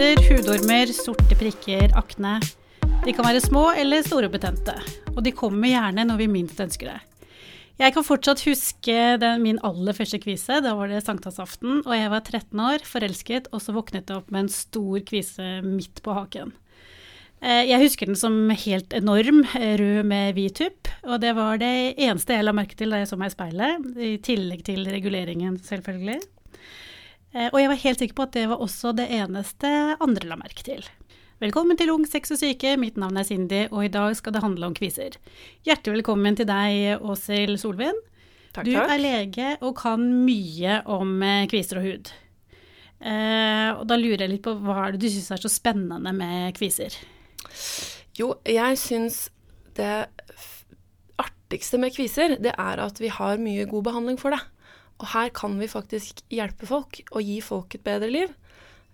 kviser, hudormer, sorte prikker, akne. De kan være små eller store og betente, og de kommer gjerne når vi minst ønsker det. Jeg kan fortsatt huske den, min aller første kvise. Da var det sankthansaften, og jeg var 13 år, forelsket, og så våknet jeg opp med en stor kvise midt på haken. Eh, jeg husker den som helt enorm, rød med hvit tupp, og det var det eneste jeg la merke til da jeg så meg i speilet, i tillegg til reguleringen, selvfølgelig. Eh, og jeg var helt sikker på at det var også det eneste andre la merke til. Velkommen til Ung sex og syke, mitt navn er Cindy, og i dag skal det handle om kviser. Hjertelig velkommen til deg, Åshild Solvin. Takk, takk. du er lege og kan mye om eh, kviser og hud. Eh, og da lurer jeg litt på hva er det du syns er så spennende med kviser? Jo, jeg syns det artigste med kviser, det er at vi har mye god behandling for det. Og her kan vi faktisk hjelpe folk og gi folk et bedre liv.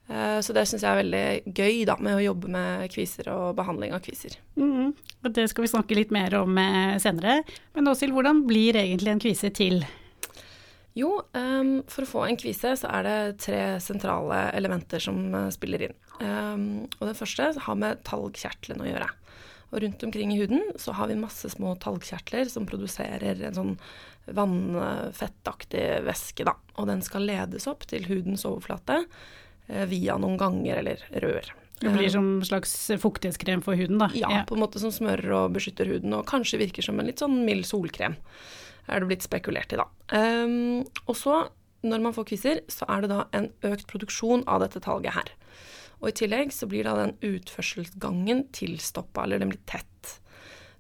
Eh, Så det syns jeg er veldig gøy da, med å jobbe med kviser og behandling av kviser. Mm, Og det skal vi snakke litt mer om eh, senere. Men Åshild, hvordan blir egentlig en kvise til? Jo, um, for å få en kvise så er det tre sentrale elementer som eh, spiller inn. Um, og det første har med talgkjertelen å gjøre. Og rundt omkring i huden så har vi masse små talgkjertler som produserer en sånn vannfettaktig væske, da. Og den skal ledes opp til hudens overflate eh, via noen ganger eller rør. Det blir som en slags fuktighetskrem for huden, da. Ja, på en måte som smører og beskytter huden, og kanskje virker som en litt sånn mild solkrem. Er det blitt spekulert i, da. Um, og så, når man får kviser, så er det da en økt produksjon av dette talget her. Og i tillegg så blir da den utførselsgangen tilstoppa, eller den blir tett.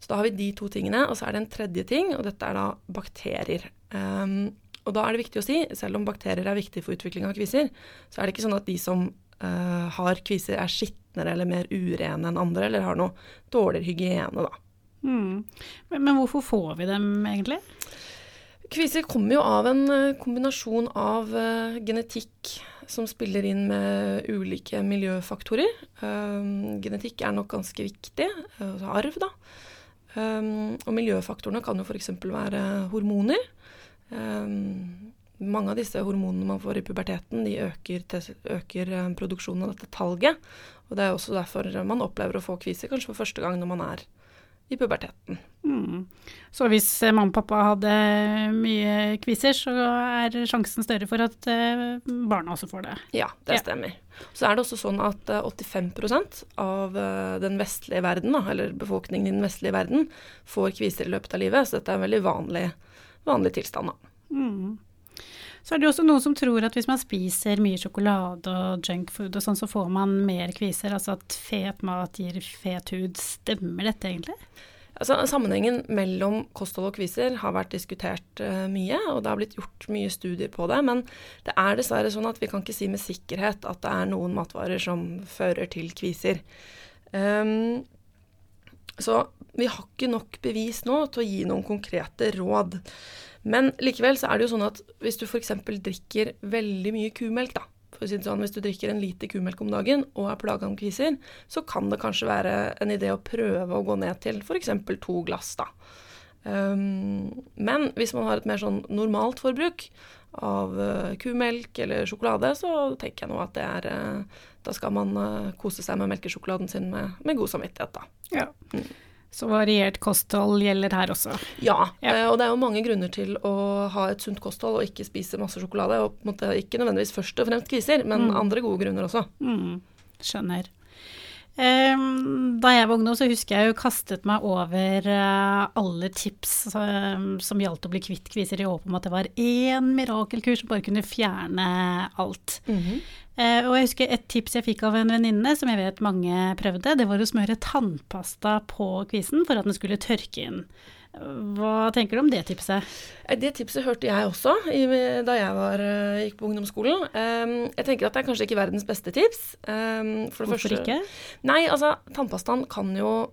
Så da har vi de to tingene, og så er det en tredje ting, og dette er da bakterier. Um, og da er det viktig å si, selv om bakterier er viktig for utvikling av kviser, så er det ikke sånn at de som uh, har kviser er skitnere eller mer urene enn andre, eller har noe dårligere hygiene, da. Mm. Men, men hvorfor får vi dem egentlig? Kviser kommer jo av en eh, kombinasjon av uh, genetikk som spiller inn med ulike miljøfaktorer. Uh, genetikk er nok ganske viktig, Uh, arv, da. Um, og miljøfaktorene kan jo f.eks. være hormoner. Um, mange av disse hormonene man får i puberteten, de øker, øker eh, produksjonen av dette talget. Og det er også derfor man opplever å få kviser, kanskje for første gang når man er i puberteten. Mm. Så hvis eh, mamma og pappa hadde mye kviser, så er sjansen større for at eh, barna også får det. Ja, det Ja. stemmer. Så er det også sånn at eh, 85% av eh, den vestlige verden, da, eller befolkningen i den vestlige verden, får kviser i løpet av livet. Så dette er en veldig vanlig, vanlig tilstand. Da. Mm. Så er det jo også noen som tror at hvis man spiser mye sjokolade og junkfood og sånn, så får man mer kviser. Altså at fet mat gir fet hud. Stemmer dette egentlig? Altså, sammenhengen mellom kosthold og kviser har vært diskutert uh, mye, og det har blitt gjort mye studier på det. Men det er dessverre sånn at vi kan ikke si med sikkerhet at det er noen matvarer som fører til kviser. Ehm, så vi har ikke nok bevis nå til å gi noen konkrete råd. Men likevel så er det jo sånn at hvis du f.eks. drikker veldig mye kumelk, da, sånn, hvis du drikker en liter kumelk om dagen og er plaga med kviser, så kan det kanskje være en idé å prøve å gå ned til f.eks. to glass, da. Um, men hvis man har et mer sånn normalt forbruk av eh, kumelk eller sjokolade, så tenker jeg nå at det er eh, Da skal man eh, kose seg med melkesjokoladen sin med, med god samvittighet, da. Ja. Så variert kosthold gjelder her også. Ja, Ja. og det er jo mange grunner til å ha et sunt kosthold og ikke spise masse sjokolade. Og ikke nødvendigvis først og fremst kviser, men Mm. andre gode grunner også. Mm, skjønner. Ehm, da jeg var ungdom, så husker jeg jo kastet meg over eh, alle tips eh, som gjaldt å bli kvitt kviser, i håp om at det var én mirakelkur som bare kunne fjerne alt. Eh, og jeg husker et tips jeg fikk av en venninne, som jeg vet mange prøvde, det var å smøre tannpasta på kvisen for at den skulle tørke inn. Hva tenker du om det tipset? Eh, Det tipset hørte jeg også i, da jeg var, eh, gikk på ungdomsskolen. Um, jeg tenker at det er kanskje ikke verdens beste tips. Det Hvorfor første, ikke? Nei, altså, tannpastaen kan jo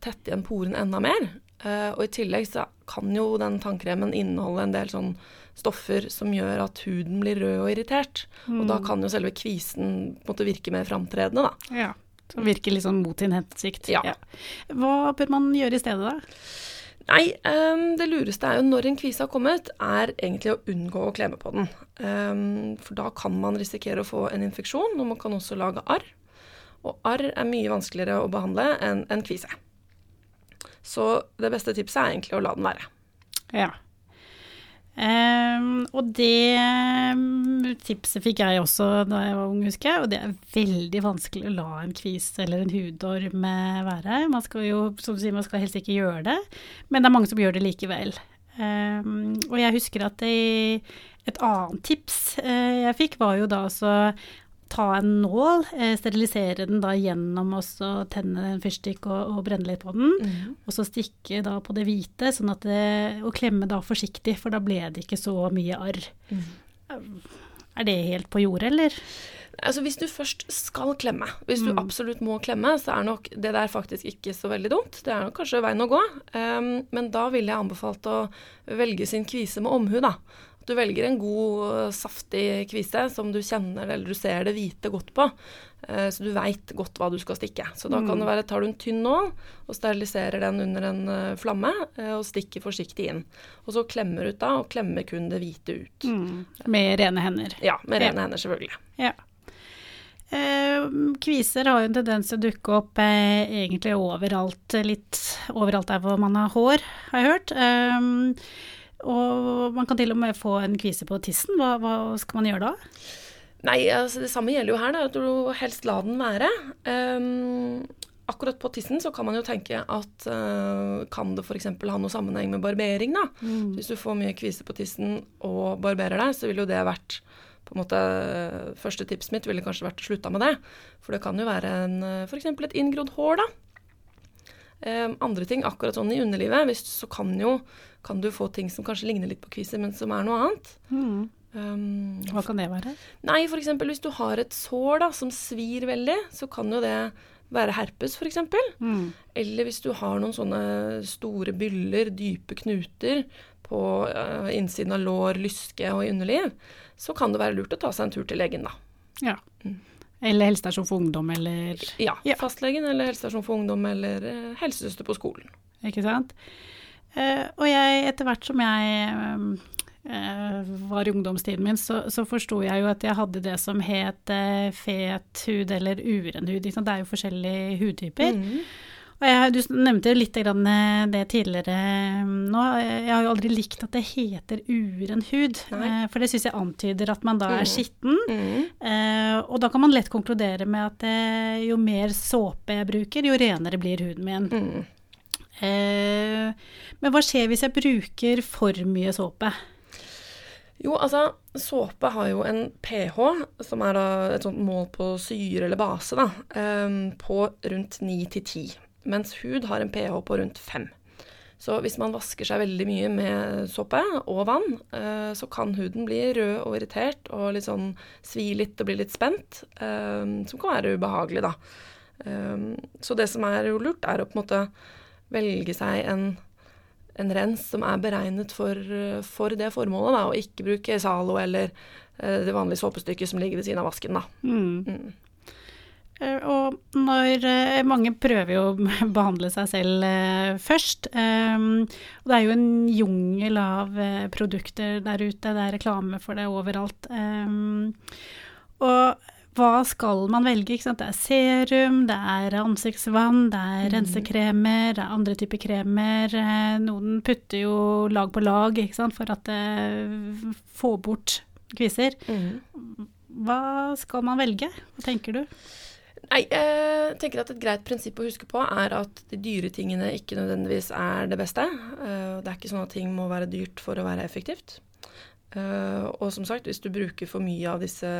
tette igjen poren enda mer. Eh, og i tillegg så kan jo den tannkremen inneholde en del sånn stoffer som gjør at huden blir rød og irritert. Og da kan jo selve kvisen måte virke mer framtredende, da. Ja, som virker litt sånn mot sin hensikt. Ja. Hva bør man gjøre i stedet da? Nei, um, det lureste er jo når en kvise har kommet, er egentlig å unngå å klemme på den. Um, for da kan man risikere å få en infeksjon, og man kan også lage arr. Og arr er mye vanskeligere å behandle enn en kvise. Så det beste tipset er egentlig å la den være. Ja. Um, og det tipset fikk jeg også da jeg var ung, husker jeg. Og det er veldig vanskelig å la en kvise eller en hudorm være. Man skal jo, som du sier, man skal helst ikke gjøre det, men det er mange som gjør det likevel. Um, og jeg husker at det, et annet tips uh, jeg fikk, var jo da altså ta en nål, eh, sterilisere den da gjennom og tenne en fyrstikk og, og, brenne litt på den. Mm. Og så stikke da på det hvite, sånn at det, og klemme da forsiktig, for da ble det ikke så mye arr. Mm. Er det helt på jordet, eller? Altså Hvis du først skal klemme, hvis du mm. absolutt må klemme, så er nok det der faktisk ikke så veldig dumt. Det er nok kanskje veien å gå. Um, men da ville jeg anbefalt å velge sin kvise med omhu, da. Du velger en god, saftig kvise som du kjenner eller du ser det hvite godt på. Eh, så du veit godt hva du skal stikke. Så da kan det mm. være tar du en tynn nål og steriliserer den under en eh, flamme eh, og stikker forsiktig inn. Og så klemmer ut da, og klemmer kun det hvite ut. Mm. Med rene hender. Ja, med rene ja. hender, selvfølgelig. Ja. Eh, kviser har jo en tendens til å dukke opp eh, egentlig overalt, litt overalt der hvor man har hår, har jeg hørt. Eh, og man kan til og med få en kvise på tissen. Hva, hva skal man gjøre da? Nei, altså det samme gjelder jo her, da, at du helst la den være. Um, akkurat på tissen så kan man jo tenke at uh, kan det f.eks. ha noe sammenheng med barbering, da. Mm. Hvis du får mye kvise på tissen og barberer deg, så ville jo det vært på en måte Første tipset mitt ville kanskje vært å slutte med det. For det kan jo være en f.eks. et inngrodd hår, da. Um, andre ting, akkurat sånn i underlivet, hvis, så kan, jo, kan du få ting som kanskje ligner litt på kviser, men som er noe annet. Mm. Um, Hva kan det være? Nei, f.eks. hvis du har et sår da, som svir veldig, så kan jo det være herpes, f.eks. Mm. Eller hvis du har noen sånne store byller, dype knuter på uh, innsiden av lår, lyske og i underliv, så kan det være lurt å ta seg en tur til legen, da. Ja. Mm. Eller helsestasjon for ungdom, eller Ja. ja. Fastlegen eller helsestasjon for ungdom eller uh, helsesøster på skolen. Ikke sant. Uh, og jeg, etter hvert som jeg uh, var i ungdomstiden min, så, så forsto jeg jo at jeg hadde det som het fet hud eller uren hud. Det er jo forskjellige hudtyper. Mm. Jeg, du nevnte litt det tidligere nå. Jeg har jo aldri likt at det heter uren hud, Nei. Eh, for det syns jeg antyder at man da er mm. skitten. Mm. Mm. Og da kan man lett konkludere med at eh, jo mer såpe jeg bruker, jo renere blir huden min. Mm. Men hva skjer hvis jeg bruker for mye såpe? Jo, altså, såpe har jo en pH, som er et sånt mål på syre eller base, da, på rundt 9 til 10 mens hud har en pH på rundt 5. Så hvis man vasker seg veldig mye med såpe og vann, eh, så kan huden bli rød og irritert og litt sånn svi litt og bli litt spent, eh, som kan være ubehagelig, da. Eh, så det som er jo lurt, er å på en måte velge seg en, en rens som er beregnet for, for det formålet, da, og ikke bruke Zalo eller det vanlige såpestykket som ligger ved siden av vasken, da. Mm. Mm. Eh, og når eh, Mange prøver jo å behandle seg selv eh, først. Og det er jo en jungel av produkter der ute. Det er reklame for det overalt. Og hva skal man velge? Det er serum, det er ansiktsvann, det er mm. rensekremer, det er andre typer kremer. Noen putter jo lag på lag for at det får bort kviser. Mm. Hva skal man velge? Hva tenker du? Nei, jeg tenker at Et greit prinsipp å huske på er at de dyre tingene ikke nødvendigvis er det beste. Eh, det er ikke sånn at ting må være dyrt for å være effektivt. Eh, og som sagt, hvis du bruker for mye av disse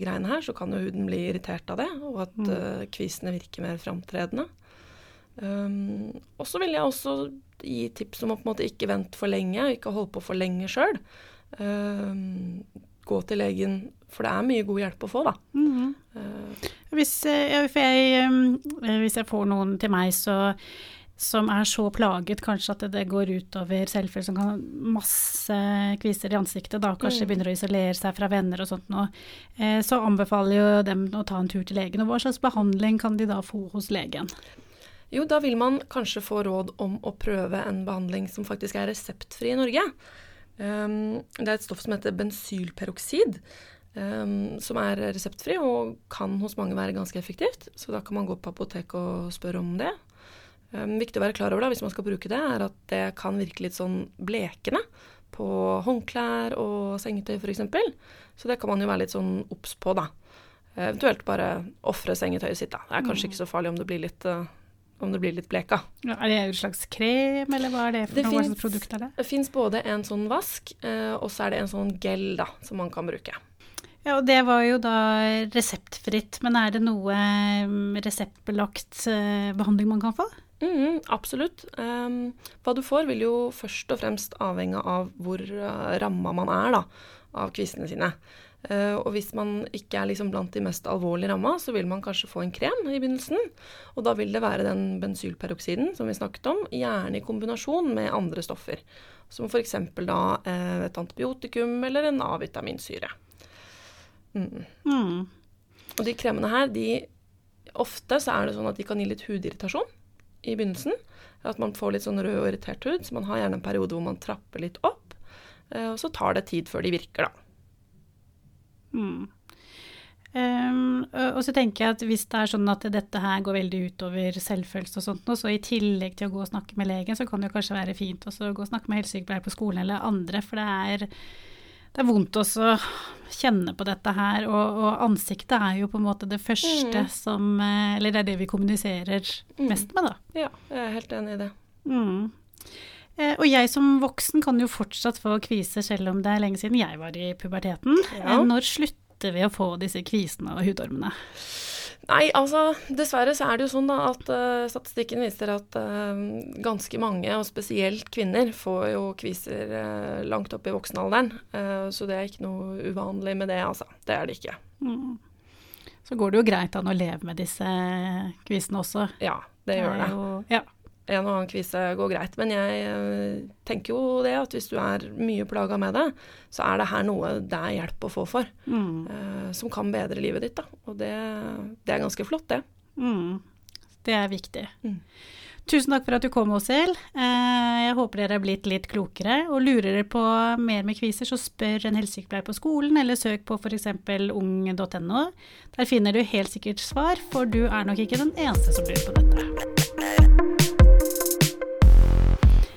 greiene her, så kan jo huden bli irritert av det, og at mm. Eh, kvisene virker mer framtredende. Og så vil jeg også gi tips om å på en måte ikke vente for lenge, ikke holde på for lenge sjøl. Um, gå til legen, for det er mye god hjelp å få, da. Mm -hmm. hvis, eh, jeg, eh, hvis, jeg, får noen til meg så, som er så plaget kanskje at det går utover selvfølelse, som kan ha masse kviser i ansiktet, da kanskje mm. begynner å isolere seg fra venner og sånt noe, så anbefaler jo dem å ta en tur til legen. Og hva slags behandling kan de da få hos legen? Jo, da vil man kanskje få råd om å prøve en behandling som faktisk er reseptfri i Norge. Um, det er et stoff som heter bensylperoksid. Um, som er reseptfri og kan hos mange være ganske effektivt. Så da kan man gå på apoteket og spørre om det. Um, viktig å være klar over da, hvis man skal bruke det, er at det kan virke litt sånn blekende på håndklær og sengetøy f.eks. Så det kan man jo være litt sånn obs på, da. Eventuelt bare ofre sengetøyet sitt, da. Det er kanskje mm. ikke så farlig om det blir litt uh, om det blir litt bleka. Ja, er det en slags krem, eller hva er det for det noe finnes, produkt? Er det? det fins både en sånn vask, uh, og så er det en sånn gel da, som man kan bruke. Ja, og det var jo da reseptfritt. Men er det noe mm, reseptbelagt eh, behandling man kan få? Mm, absolutt. Um, hva du får vil jo først og fremst avhenge av hvor uh, ramma man er da, av kvistene sine. Uh, og hvis man ikke er liksom blant de mest alvorlige ramma, så vil man kanskje få en krem i begynnelsen. Og da vil det være den bensylperoksiden som vi snakket om, gjerne i kombinasjon med andre stoffer. Som f.eks. da uh, et antibiotikum eller en A-vitaminsyre. Mm. Mm. Og de kremene her, de Ofte så er det sånn at de kan gi litt hudirritasjon i begynnelsen. At man får litt sånn rød og irritert hud, så man har gjerne en periode hvor man trapper litt opp. Eh, og så tar det tid før de virker, da. Mm. Um, og så tenker jeg at hvis det er sånn at dette her går veldig utover selvfølelse og sånt, så i tillegg til å gå og snakke med legen, så kan det jo kanskje være fint å gå og snakke med helsesykepleier på skolen eller andre, for det er det er vondt også å kjenne på dette her, og, og, ansiktet er jo på en måte det første mm. som eh, Eller det er det vi kommuniserer mm. mest med, da. Ja, jeg er helt enig i det. Mm. Eh, og jeg som voksen kan jo fortsatt få kviser, selv om det er lenge siden jeg var i puberteten. Ja. Eh, når slutter vi å få disse kvisene og hudormene? Nei, altså dessverre så er det jo sånn da at uh, statistikken viser at uh, ganske mange, og spesielt kvinner, får jo kviser uh, langt opp i voksenalderen. så det er ikke noe uvanlig med det, altså. Det er det ikke. Mm. Så går det jo greit an å leve med disse kvisene også. Ja, det gjør det. Jo, ja en og annen kvise går greit. Men jeg eh, tenker jo det at hvis du er mye plaga med det, så er det her noe det er hjelp å få for. Mm. Uh, som kan bedre livet ditt, da. Og det, det er ganske flott, det. Mm. Det er viktig. Mm. Tusen takk for at du kom, Åshild. Uh, jeg håper dere er blitt litt klokere. Og lurer dere på mer med kviser, så spør en helsesykepleier på skolen, eller søk på f.eks. ung.no. Der finner du helt sikkert svar, for du er nok ikke den eneste som lurer på dette.